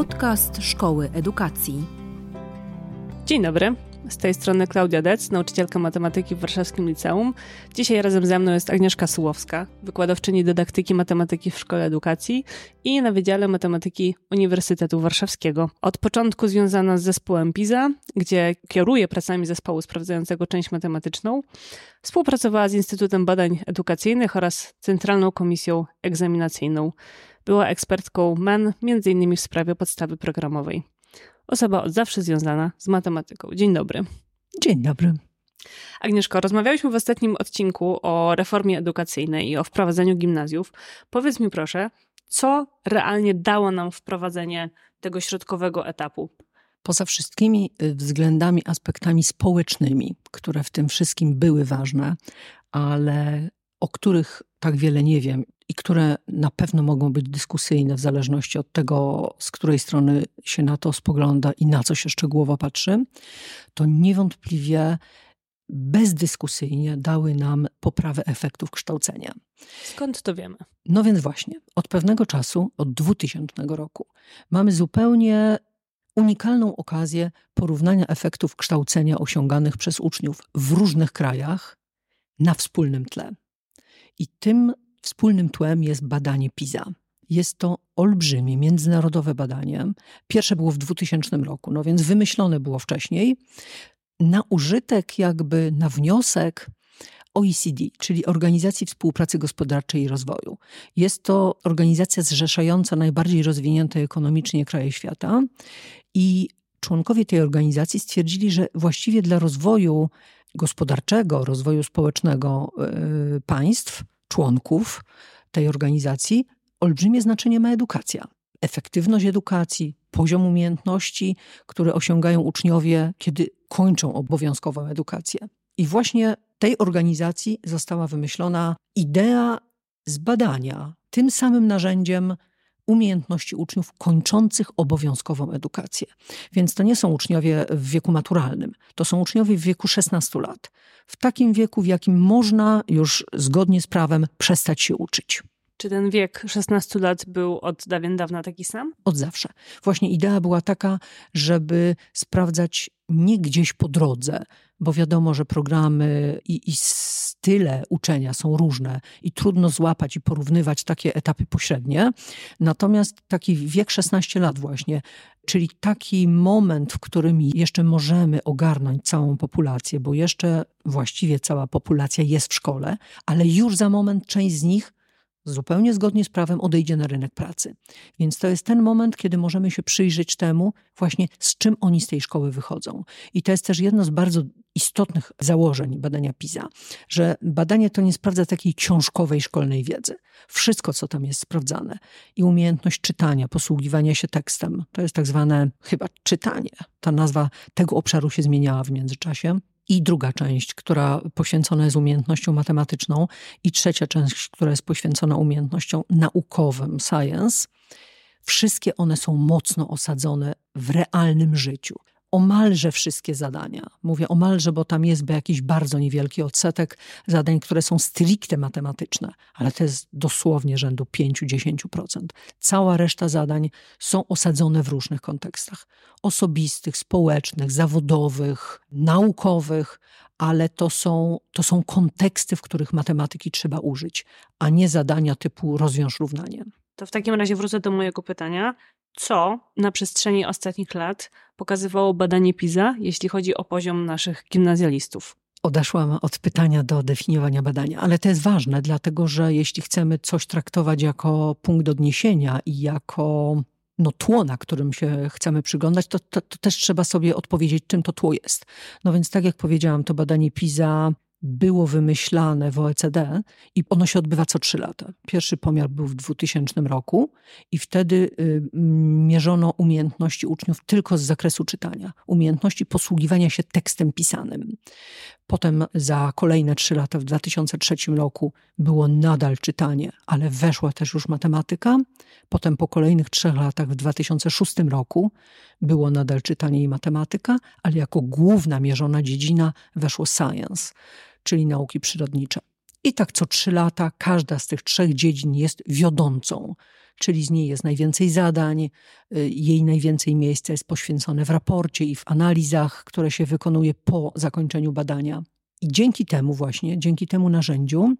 Podcast Szkoły Edukacji. Dzień dobry. Z tej strony Klaudia Dec, nauczycielka matematyki w Warszawskim Liceum. Dzisiaj razem ze mną jest Agnieszka Sułowska, wykładowczyni dydaktyki matematyki w Szkole Edukacji i na Wydziale Matematyki Uniwersytetu Warszawskiego. Od początku związana z zespołem PISA, gdzie kieruje pracami zespołu sprawdzającego część matematyczną. Współpracowała z Instytutem Badań Edukacyjnych oraz Centralną Komisją Egzaminacyjną. Była ekspertką MEN, m.in. w sprawie podstawy programowej. Osoba od zawsze związana z matematyką. Dzień dobry. Dzień dobry. Agnieszko, rozmawialiśmy w ostatnim odcinku o reformie edukacyjnej i o wprowadzeniu gimnazjów. Powiedz mi proszę, co realnie dało nam wprowadzenie tego środkowego etapu? Poza wszystkimi y, względami, aspektami społecznymi, które w tym wszystkim były ważne, ale o których tak wiele nie wiem i które na pewno mogą być dyskusyjne w zależności od tego, z której strony się na to spogląda i na co się szczegółowo patrzy, to niewątpliwie bezdyskusyjnie dały nam poprawę efektów kształcenia. Skąd to wiemy? No więc właśnie, od pewnego czasu, od 2000 roku, mamy zupełnie unikalną okazję porównania efektów kształcenia osiąganych przez uczniów w różnych krajach na wspólnym tle. I tym wspólnym tłem jest badanie PISA. Jest to olbrzymie międzynarodowe badanie. Pierwsze było w 2000 roku, no więc wymyślone było wcześniej na użytek, jakby na wniosek OECD, czyli Organizacji Współpracy Gospodarczej i Rozwoju. Jest to organizacja zrzeszająca najbardziej rozwinięte ekonomicznie kraje świata i członkowie tej organizacji stwierdzili, że właściwie dla rozwoju gospodarczego, rozwoju społecznego yy, państw, członków tej organizacji, olbrzymie znaczenie ma edukacja. Efektywność edukacji, poziom umiejętności, które osiągają uczniowie, kiedy kończą obowiązkową edukację. I właśnie tej organizacji została wymyślona idea zbadania tym samym narzędziem umiejętności uczniów kończących obowiązkową edukację. Więc to nie są uczniowie w wieku maturalnym, to są uczniowie w wieku 16 lat. W takim wieku, w jakim można już zgodnie z prawem przestać się uczyć. Czy ten wiek 16 lat był od dawien dawna taki sam? Od zawsze. Właśnie idea była taka, żeby sprawdzać nie gdzieś po drodze, bo wiadomo, że programy i, i style uczenia są różne i trudno złapać i porównywać takie etapy pośrednie. Natomiast taki wiek 16 lat właśnie, czyli taki moment, w którym jeszcze możemy ogarnąć całą populację, bo jeszcze właściwie cała populacja jest w szkole, ale już za moment część z nich zupełnie zgodnie z prawem odejdzie na rynek pracy. Więc to jest ten moment, kiedy możemy się przyjrzeć temu, właśnie z czym oni z tej szkoły wychodzą. I to jest też jedno z bardzo istotnych założeń badania PISA, że badanie to nie sprawdza takiej książkowej szkolnej wiedzy. Wszystko, co tam jest sprawdzane i umiejętność czytania, posługiwania się tekstem, to jest tak zwane chyba czytanie. Ta nazwa tego obszaru się zmieniała w międzyczasie i druga część, która poświęcona jest umiejętnością matematyczną, i trzecia część, która jest poświęcona umiejętnościom naukowym, science. Wszystkie one są mocno osadzone w realnym życiu omalże wszystkie zadania. Mówię omalże, bo tam jest jakiś bardzo niewielki odsetek zadań, które są stricte matematyczne, ale to jest dosłownie rzędu 5-10%. Cała reszta zadań są osadzone w różnych kontekstach osobistych, społecznych, zawodowych, naukowych, ale to są, to są konteksty, w których matematyki trzeba użyć, a nie zadania typu rozwiąż równanie. To w takim razie wrócę do mojego pytania co na przestrzeni ostatnich lat pokazywało badanie PISA, jeśli chodzi o poziom naszych gimnazjalistów? Odeszłam od pytania do definiowania badania, ale to jest ważne, dlatego że jeśli chcemy coś traktować jako punkt odniesienia i jako no, tło, na którym się chcemy przyglądać, to, to, to też trzeba sobie odpowiedzieć, czym to tło jest. No więc, tak jak powiedziałam, to badanie PISA było wymyślane w OECD i ono się odbywa co trzy lata. Pierwszy pomiar był w 2000 roku i wtedy y, mierzono umiejętności uczniów tylko z zakresu czytania, umiejętności posługiwania się tekstem pisanym. Potem za kolejne trzy lata, w 2003 roku, było nadal czytanie, ale weszła też już matematyka. Potem po kolejnych trzech latach, w 2006 roku, było nadal czytanie i matematyka, ale jako główna mierzona dziedzina weszło science czyli nauki przyrodnicze. I tak co trzy lata każda z tych trzech dziedzin jest wiodącą, czyli z niej jest najwięcej zadań, y, jej najwięcej miejsca jest poświęcone w raporcie i w analizach, które się wykonuje po zakończeniu badania. I dzięki temu właśnie, dzięki temu narzędziu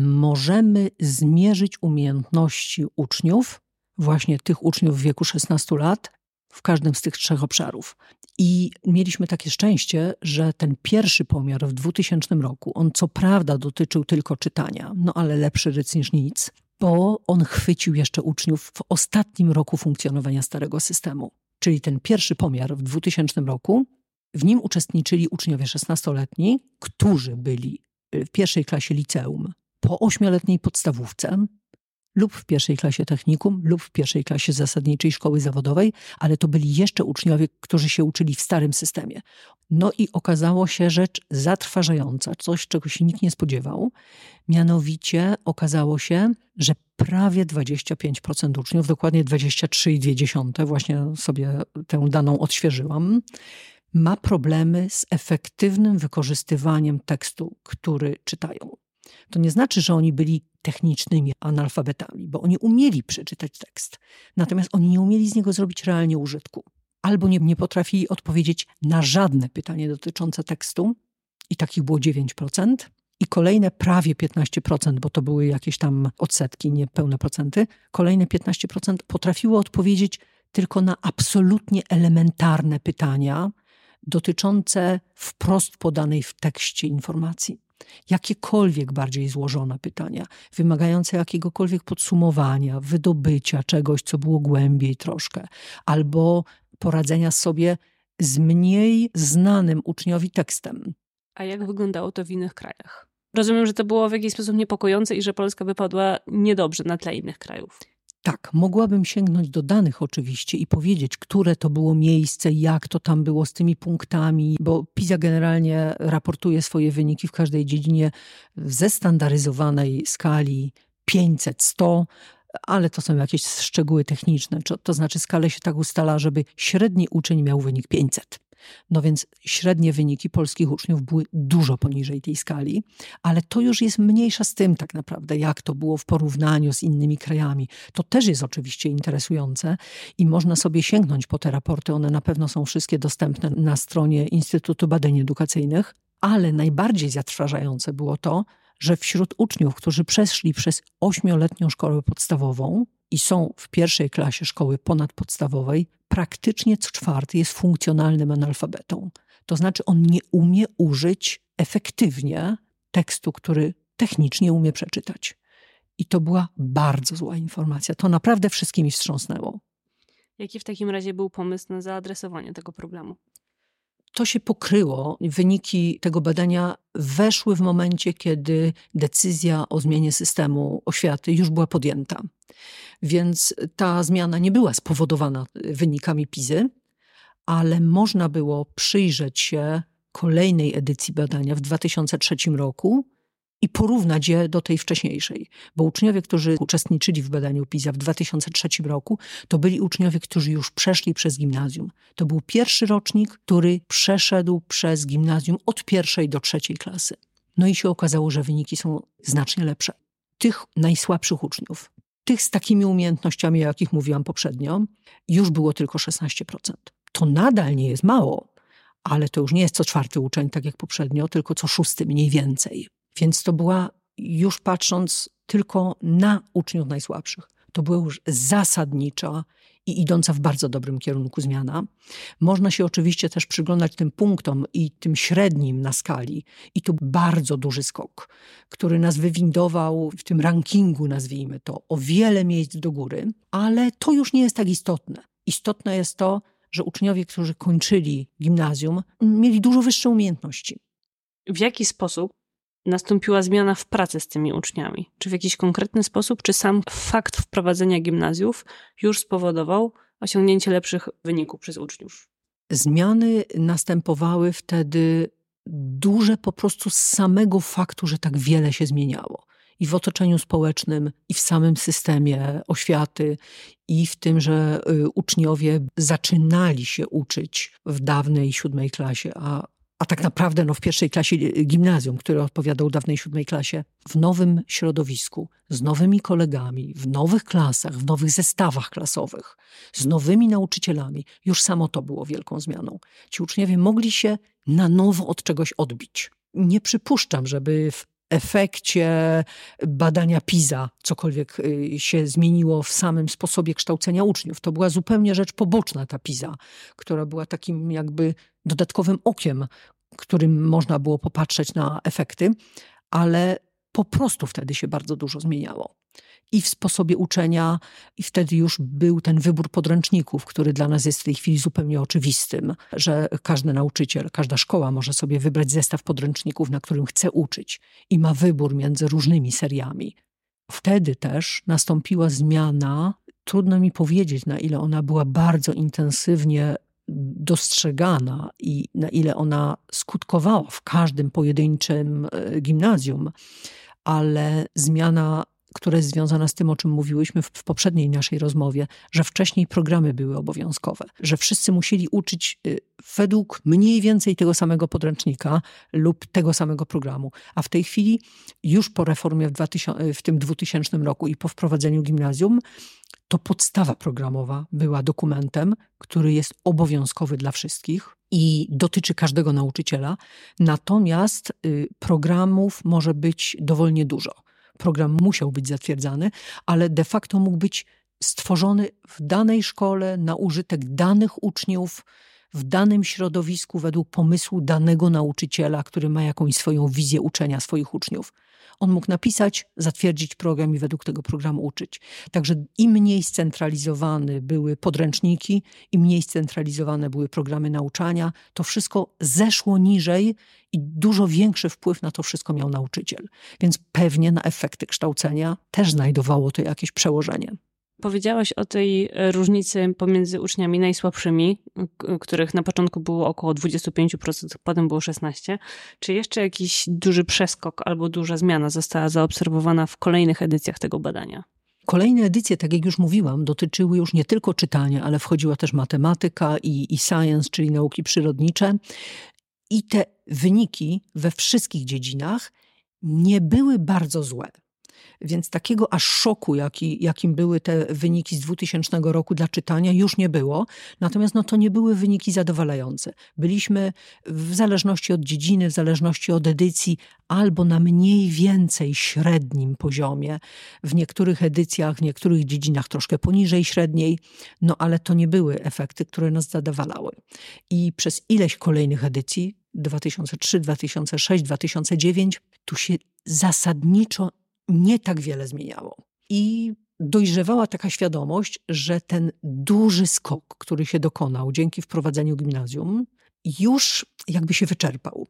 możemy zmierzyć umiejętności uczniów, właśnie tych uczniów w wieku 16 lat, w każdym z tych trzech obszarów. I mieliśmy takie szczęście, że ten pierwszy pomiar w 2000 roku, on co prawda dotyczył tylko czytania, no ale lepszy ryc niż nic, bo on chwycił jeszcze uczniów w ostatnim roku funkcjonowania starego systemu. Czyli ten pierwszy pomiar w 2000 roku, w nim uczestniczyli uczniowie 16-letni, którzy byli w pierwszej klasie liceum po ośmioletniej podstawówce, lub w pierwszej klasie technikum, lub w pierwszej klasie zasadniczej szkoły zawodowej, ale to byli jeszcze uczniowie, którzy się uczyli w starym systemie. No i okazało się rzecz zatrważająca, coś, czego się nikt nie spodziewał. Mianowicie okazało się, że prawie 25% uczniów, dokładnie 23,2, właśnie sobie tę daną odświeżyłam, ma problemy z efektywnym wykorzystywaniem tekstu, który czytają. To nie znaczy, że oni byli technicznymi analfabetami, bo oni umieli przeczytać tekst, natomiast oni nie umieli z niego zrobić realnie użytku. Albo nie, nie potrafili odpowiedzieć na żadne pytanie dotyczące tekstu, i takich było 9%, i kolejne prawie 15%, bo to były jakieś tam odsetki, niepełne procenty, kolejne 15% potrafiło odpowiedzieć tylko na absolutnie elementarne pytania dotyczące wprost podanej w tekście informacji jakiekolwiek bardziej złożone pytania, wymagające jakiegokolwiek podsumowania, wydobycia czegoś, co było głębiej troszkę, albo poradzenia sobie z mniej znanym uczniowi tekstem. A jak wyglądało to w innych krajach? Rozumiem, że to było w jakiś sposób niepokojące i że Polska wypadła niedobrze na tle innych krajów. Tak, mogłabym sięgnąć do danych oczywiście i powiedzieć, które to było miejsce, jak to tam było z tymi punktami, bo PISA generalnie raportuje swoje wyniki w każdej dziedzinie w zestandaryzowanej skali 500-100, ale to są jakieś szczegóły techniczne. To znaczy skalę się tak ustala, żeby średni uczeń miał wynik 500. No więc średnie wyniki polskich uczniów były dużo poniżej tej skali, ale to już jest mniejsza z tym tak naprawdę, jak to było w porównaniu z innymi krajami. To też jest oczywiście interesujące i można sobie sięgnąć po te raporty. One na pewno są wszystkie dostępne na stronie Instytutu Badań Edukacyjnych, ale najbardziej zatrważające było to, że wśród uczniów, którzy przeszli przez ośmioletnią szkołę podstawową, i są w pierwszej klasie szkoły ponadpodstawowej, praktycznie co czwarty jest funkcjonalnym analfabetą. To znaczy, on nie umie użyć efektywnie tekstu, który technicznie umie przeczytać. I to była bardzo zła informacja. To naprawdę wszystkimi wstrząsnęło. Jaki w takim razie był pomysł na zaadresowanie tego problemu? To się pokryło. Wyniki tego badania weszły w momencie, kiedy decyzja o zmianie systemu oświaty już była podjęta. Więc ta zmiana nie była spowodowana wynikami PIZY, ale można było przyjrzeć się kolejnej edycji badania w 2003 roku i porównać je do tej wcześniejszej. Bo uczniowie, którzy uczestniczyli w badaniu PISA w 2003 roku, to byli uczniowie, którzy już przeszli przez gimnazjum. To był pierwszy rocznik, który przeszedł przez gimnazjum od pierwszej do trzeciej klasy. No i się okazało, że wyniki są znacznie lepsze. Tych najsłabszych uczniów, tych z takimi umiejętnościami, o jakich mówiłam poprzednio, już było tylko 16%. To nadal nie jest mało, ale to już nie jest co czwarty uczeń, tak jak poprzednio, tylko co szósty mniej więcej. Więc to była, już patrząc tylko na uczniów najsłabszych, to była już zasadnicza i idąca w bardzo dobrym kierunku zmiana. Można się oczywiście też przyglądać tym punktom i tym średnim na skali. I tu bardzo duży skok, który nas wywindował w tym rankingu, nazwijmy to, o wiele miejsc do góry, ale to już nie jest tak istotne. Istotne jest to, że uczniowie, którzy kończyli gimnazjum, mieli dużo wyższe umiejętności. W jaki sposób nastąpiła zmiana w pracy z tymi uczniami? Czy w jakiś konkretny sposób, czy sam fakt wprowadzenia gimnazjów już spowodował osiągnięcie lepszych wyników przez uczniów? Zmiany następowały wtedy duże po prostu z samego faktu, że tak wiele się zmieniało. I w otoczeniu społecznym, i w samym systemie oświaty, i w tym, że y, uczniowie zaczynali się uczyć w dawnej siódmej klasie, a a tak naprawdę no, w pierwszej klasie gimnazjum, który odpowiadał dawnej siódmej klasie, w nowym środowisku, z nowymi kolegami, w nowych klasach, w nowych zestawach klasowych, z nowymi nauczycielami, już samo to było wielką zmianą. Ci uczniowie mogli się na nowo od czegoś odbić. Nie przypuszczam, żeby w efekcie badania PISA cokolwiek y, się zmieniło w samym sposobie kształcenia uczniów. To była zupełnie rzecz poboczna ta PISA, która była takim jakby dodatkowym okiem, którym można było popatrzeć na efekty, ale po prostu wtedy się bardzo dużo zmieniało i w sposobie uczenia, i wtedy już był ten wybór podręczników, który dla nas jest w tej chwili zupełnie oczywistym, że każdy nauczyciel, każda szkoła może sobie wybrać zestaw podręczników, na którym chce uczyć i ma wybór między różnymi seriami. Wtedy też nastąpiła zmiana, trudno mi powiedzieć, na ile ona była bardzo intensywnie dostrzegana i na ile ona skutkowała w każdym pojedynczym e, gimnazjum, ale zmiana które jest związane z tym, o czym mówiłyśmy w, w, poprzedniej naszej rozmowie, że wcześniej programy były obowiązkowe, że wszyscy musieli uczyć y, według mniej więcej tego samego podręcznika lub tego samego programu. A w tej chwili, już po reformie w, 2000, w tym 2000 roku i po wprowadzeniu gimnazjum, to podstawa programowa była dokumentem, który jest obowiązkowy dla wszystkich i dotyczy każdego nauczyciela. Natomiast y, programów może być dowolnie dużo program musiał być zatwierdzany, ale de facto mógł być stworzony w danej szkole na użytek danych uczniów, w danym środowisku, według pomysłu danego nauczyciela, który ma jakąś swoją wizję uczenia swoich uczniów. On mógł napisać, zatwierdzić program i według tego programu uczyć. Także im mniej scentralizowane były podręczniki, im mniej scentralizowane były programy nauczania, to wszystko zeszło niżej i dużo większy wpływ na to wszystko miał nauczyciel. Więc pewnie na efekty kształcenia też znajdowało to jakieś przełożenie. Powiedziałaś o tej e, różnicy pomiędzy uczniami najsłabszymi, których na początku było około 25%, potem było 16%. Czy jeszcze jakiś duży przeskok albo duża zmiana została zaobserwowana w kolejnych edycjach tego badania? Kolejne edycje, tak jak już mówiłam, dotyczyły już nie tylko czytania, ale wchodziła też matematyka i, i science, czyli nauki przyrodnicze. I te wyniki we wszystkich dziedzinach nie były bardzo złe. Więc takiego aż szoku, jaki, jakim były te wyniki z 2000 roku dla czytania, już nie było. Natomiast no, to nie były wyniki zadowalające. Byliśmy w zależności od dziedziny, w zależności od edycji, albo na mniej więcej średnim poziomie. W niektórych edycjach, w niektórych dziedzinach troszkę poniżej średniej, no ale to nie były efekty, które nas zadowalały. I przez ileś kolejnych edycji, 2003, 2006, 2009, tu się zasadniczo nie tak wiele zmieniało. I dojrzewała taka świadomość, że ten duży skok, który się dokonał dzięki wprowadzeniu gimnazjum, już jakby się wyczerpał.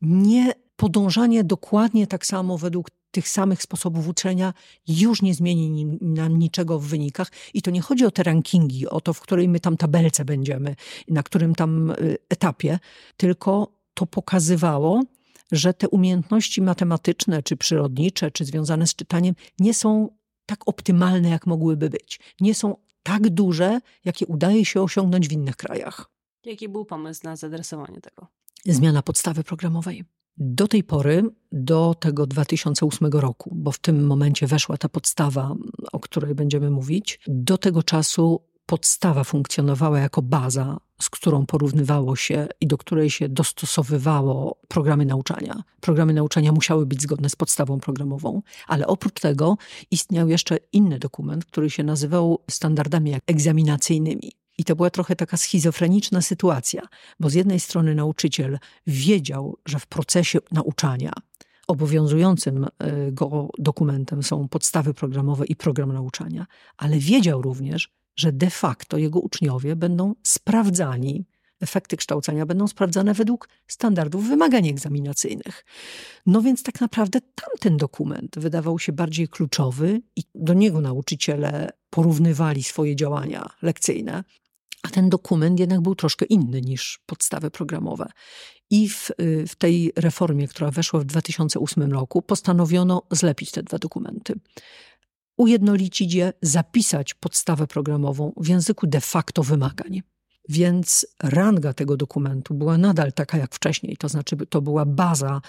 Nie podążanie dokładnie tak samo według tych samych sposobów uczenia już nie zmieni nam niczego w wynikach. I to nie chodzi o te rankingi, o to, w której my tam tabelce będziemy, na którym tam y, etapie, tylko to pokazywało, że te umiejętności matematyczne, czy przyrodnicze, czy związane z czytaniem nie są tak optymalne, jak mogłyby być. Nie są tak duże, jakie udaje się osiągnąć w innych krajach. Jaki był pomysł na zadresowanie tego? Zmiana podstawy programowej. Do tej pory, do tego 2008 roku, bo w tym momencie weszła ta podstawa, o której będziemy mówić, do tego czasu podstawa funkcjonowała jako baza, z którą porównywało się i do której się dostosowywało programy nauczania. Programy nauczania musiały być zgodne z podstawą programową, ale oprócz tego istniał jeszcze inny dokument, który się nazywał standardami egzaminacyjnymi. I to była trochę taka schizofreniczna sytuacja, bo z jednej strony nauczyciel wiedział, że w procesie nauczania obowiązującym e, go dokumentem są podstawy programowe i program nauczania, ale wiedział również, że de facto jego uczniowie będą sprawdzani, efekty kształcenia będą sprawdzane według standardów wymagań egzaminacyjnych. No więc tak naprawdę tamten dokument wydawał się bardziej kluczowy i do niego nauczyciele porównywali swoje działania lekcyjne. A ten dokument jednak był troszkę inny niż podstawy programowe. I w, w, tej reformie, która weszła w 2008 roku, postanowiono zlepić te dwa dokumenty ujednolicić je, zapisać podstawę programową w języku de facto wymagań. Więc ranga tego dokumentu była nadal taka jak wcześniej, to znaczy to była baza,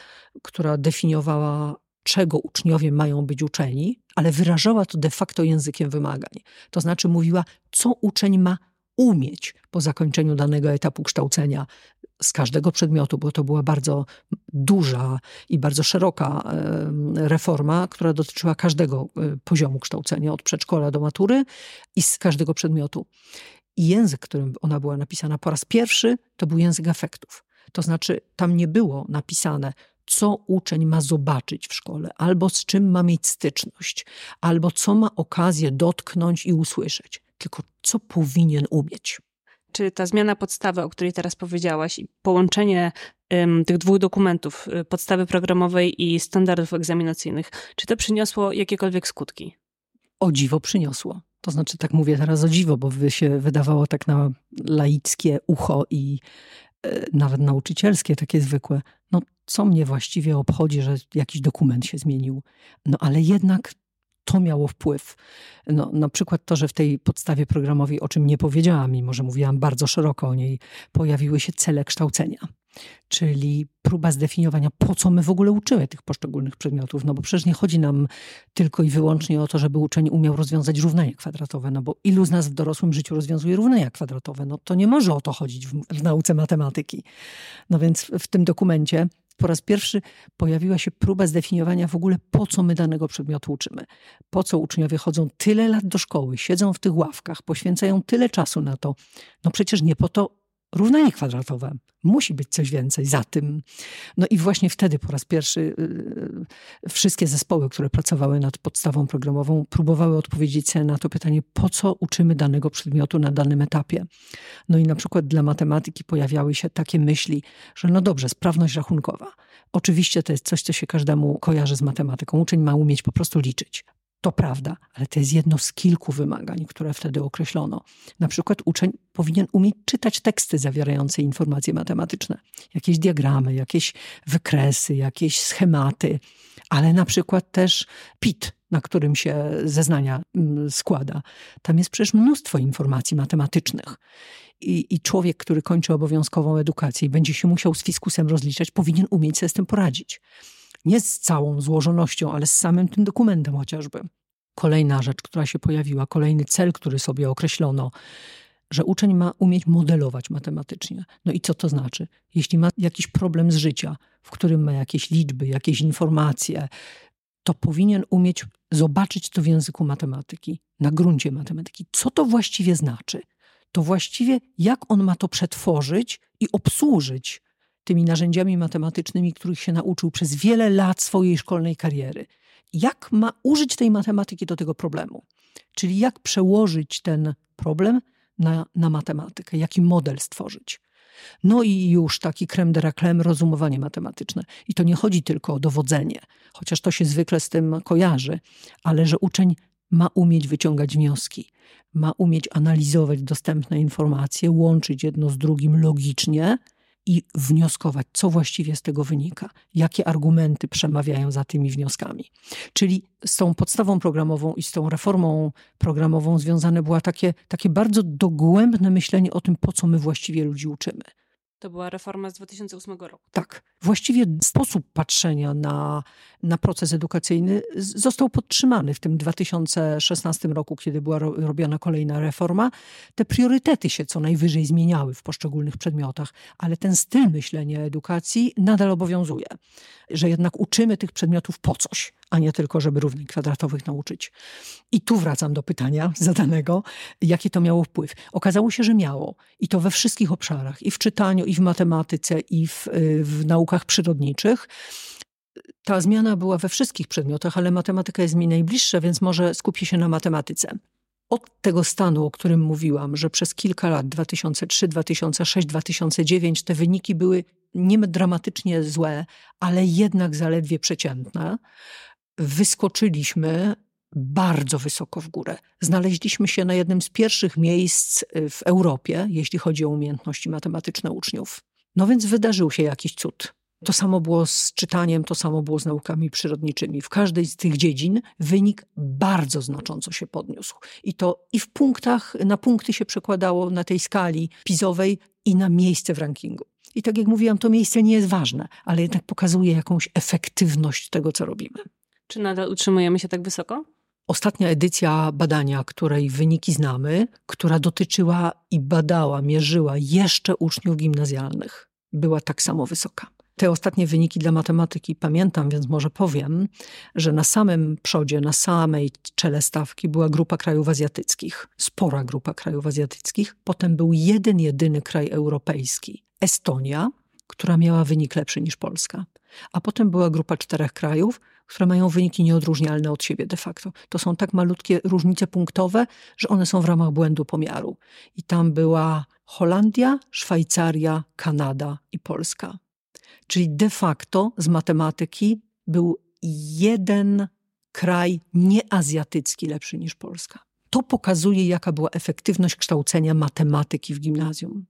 która definiowała, czego uczniowie mają być uczeni, ale wyrażała to de facto językiem wymagań. To znaczy mówiła, co uczeń ma umieć po zakończeniu danego etapu kształcenia z każdego przedmiotu, bo to była bardzo duża i bardzo szeroka reforma, która dotyczyła każdego e, poziomu kształcenia, od przedszkola do matury i z każdego przedmiotu. I język, którym ona była napisana po raz pierwszy, to był język afektów. To znaczy, tam nie było napisane, co uczeń ma zobaczyć w szkole, albo z czym ma mieć styczność, albo co ma okazję dotknąć i usłyszeć, tylko co powinien umieć. Czy ta zmiana podstawy, o której teraz powiedziałaś, i połączenie um, tych dwóch dokumentów, y, podstawy programowej i standardów egzaminacyjnych, czy to przyniosło jakiekolwiek skutki? O dziwo przyniosło. To znaczy, tak mówię teraz o dziwo, bo by się wydawało tak na laickie ucho i e, nawet nauczycielskie, takie zwykłe. No, co mnie właściwie obchodzi, że jakiś dokument się zmienił? No, ale jednak to miało wpływ. No, na przykład to, że w tej podstawie programowej, o czym nie powiedziałam, mimo że mówiłam bardzo szeroko o niej, pojawiły się cele kształcenia. Czyli próba zdefiniowania, po co my w ogóle uczymy tych poszczególnych przedmiotów. No bo przecież nie chodzi nam tylko i wyłącznie o to, żeby uczeń umiał rozwiązać równania kwadratowe. No bo ilu z nas w dorosłym życiu rozwiązuje równania kwadratowe? No to nie może o to chodzić w, w nauce matematyki. No więc w tym dokumencie po raz pierwszy pojawiła się próba zdefiniowania w ogóle, po co my danego przedmiotu uczymy. Po co uczniowie chodzą tyle lat do szkoły, siedzą w tych ławkach, poświęcają tyle czasu na to. No przecież nie po to równanie kwadratowe. Musi być coś więcej za tym. No i właśnie wtedy po raz pierwszy yy, wszystkie zespoły, które pracowały nad podstawą programową, próbowały odpowiedzieć sobie na to pytanie, po co uczymy danego przedmiotu na danym etapie. No i na przykład dla matematyki pojawiały się takie myśli, że no dobrze, sprawność rachunkowa. Oczywiście to jest coś, co się każdemu kojarzy z matematyką. Uczeń ma umieć po prostu liczyć. To prawda, ale to jest jedno z kilku wymagań, które wtedy określono. Na przykład uczeń powinien umieć czytać teksty zawierające informacje matematyczne, jakieś diagramy, jakieś wykresy, jakieś schematy, ale na przykład też PIT, na którym się zeznania mm, składa. Tam jest przecież mnóstwo informacji matematycznych. I, I, człowiek, który kończy obowiązkową edukację i będzie się musiał z fiskusem rozliczać, powinien umieć sobie z tym poradzić nie z całą złożonością, ale z samym tym dokumentem chociażby. Kolejna rzecz, która się pojawiła, kolejny cel, który sobie określono, że uczeń ma umieć modelować matematycznie. No i co to znaczy? Jeśli ma jakiś problem z życia, w którym ma jakieś liczby, jakieś informacje, to powinien umieć zobaczyć to w języku matematyki, na gruncie matematyki. Co to właściwie znaczy? To właściwie jak on ma to przetworzyć i obsłużyć tymi narzędziami matematycznymi, których się nauczył przez wiele lat swojej szkolnej kariery. Jak ma użyć tej matematyki do tego problemu? Czyli jak przełożyć ten problem na, na matematykę, jaki model stworzyć. No i już taki creme de la creme, rozumowanie matematyczne. I to nie chodzi tylko o dowodzenie, chociaż to się zwykle z tym kojarzy, ale że uczeń ma umieć wyciągać wnioski, ma umieć analizować dostępne informacje, łączyć jedno z drugim logicznie, i wnioskować, co właściwie z tego wynika, jakie argumenty przemawiają za tymi wnioskami. Czyli z tą podstawą programową i z tą reformą programową związane było takie, takie bardzo dogłębne myślenie o tym, po co my właściwie ludzi uczymy. To była reforma z 2008 roku. Tak. Właściwie sposób patrzenia na, na proces edukacyjny został podtrzymany w tym 2016 roku, kiedy była robiona kolejna reforma. Te priorytety się co najwyżej zmieniały w poszczególnych przedmiotach, ale ten styl myślenia edukacji nadal obowiązuje, że jednak uczymy tych przedmiotów po coś a nie tylko, żeby równań kwadratowych nauczyć. I tu wracam do pytania zadanego, jaki to miało wpływ. Okazało się, że miało. I to we wszystkich obszarach. I w czytaniu, i w matematyce, i w, y, w naukach przyrodniczych. Ta zmiana była we wszystkich przedmiotach, ale matematyka jest mi najbliższa, więc może skupię się na matematyce. Od tego stanu, o którym mówiłam, że przez kilka lat 2003, 2006, 2009 te wyniki były nie dramatycznie złe, ale jednak zaledwie przeciętne wyskoczyliśmy bardzo wysoko w górę. Znaleźliśmy się na jednym z pierwszych miejsc y, w Europie, jeśli chodzi o umiejętności matematyczne uczniów. No więc wydarzył się jakiś cud. To samo było z czytaniem, to samo było z naukami przyrodniczymi. W każdej z tych dziedzin wynik bardzo znacząco się podniósł. I to i w punktach, na punkty się przekładało na tej skali pizowej i na miejsce w rankingu. I tak jak mówiłam, to miejsce nie jest ważne, ale jednak pokazuje jakąś efektywność tego, co robimy. Czy nadal utrzymujemy się tak wysoko? Ostatnia edycja badania, której wyniki znamy, która dotyczyła i badała, mierzyła jeszcze uczniów gimnazjalnych, była tak samo wysoka. Te ostatnie wyniki dla matematyki pamiętam, więc może powiem, że na samym przodzie, na samej czele stawki była grupa krajów azjatyckich, spora grupa krajów azjatyckich. Potem był jeden, jedyny kraj europejski, Estonia, która miała wynik lepszy niż Polska. A potem była grupa czterech krajów, które mają wyniki nieodróżnialne od siebie de facto. To są tak malutkie różnice punktowe, że one są w ramach błędu pomiaru. I tam była Holandia, Szwajcaria, Kanada i Polska. Czyli de facto z matematyki był jeden kraj nieazjatycki lepszy niż Polska. To pokazuje, jaka była efektywność kształcenia matematyki w gimnazjum.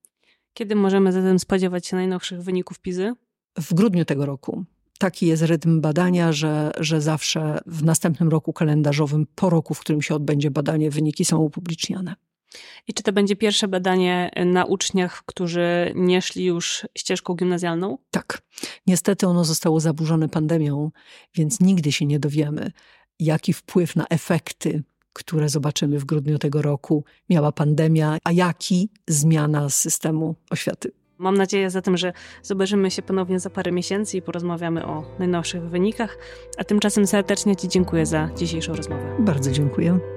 Kiedy możemy zatem spodziewać się najnowszych wyników PIZY? W grudniu tego roku. Taki jest rytm badania, że, że zawsze w następnym roku kalendarzowym, po roku, w którym się odbędzie badanie, wyniki są upubliczniane. I czy to będzie pierwsze badanie na uczniach, którzy nie szli już ścieżką gimnazjalną? Tak. Niestety ono zostało zaburzone pandemią, więc nigdy się nie dowiemy, jaki wpływ na efekty, które zobaczymy w grudniu tego roku, miała pandemia, a jaki zmiana systemu oświaty. Mam nadzieję zatem, że zobaczymy się ponownie za parę miesięcy i porozmawiamy o najnowszych wynikach. A tymczasem serdecznie Ci dziękuję za dzisiejszą rozmowę. Bardzo dziękuję.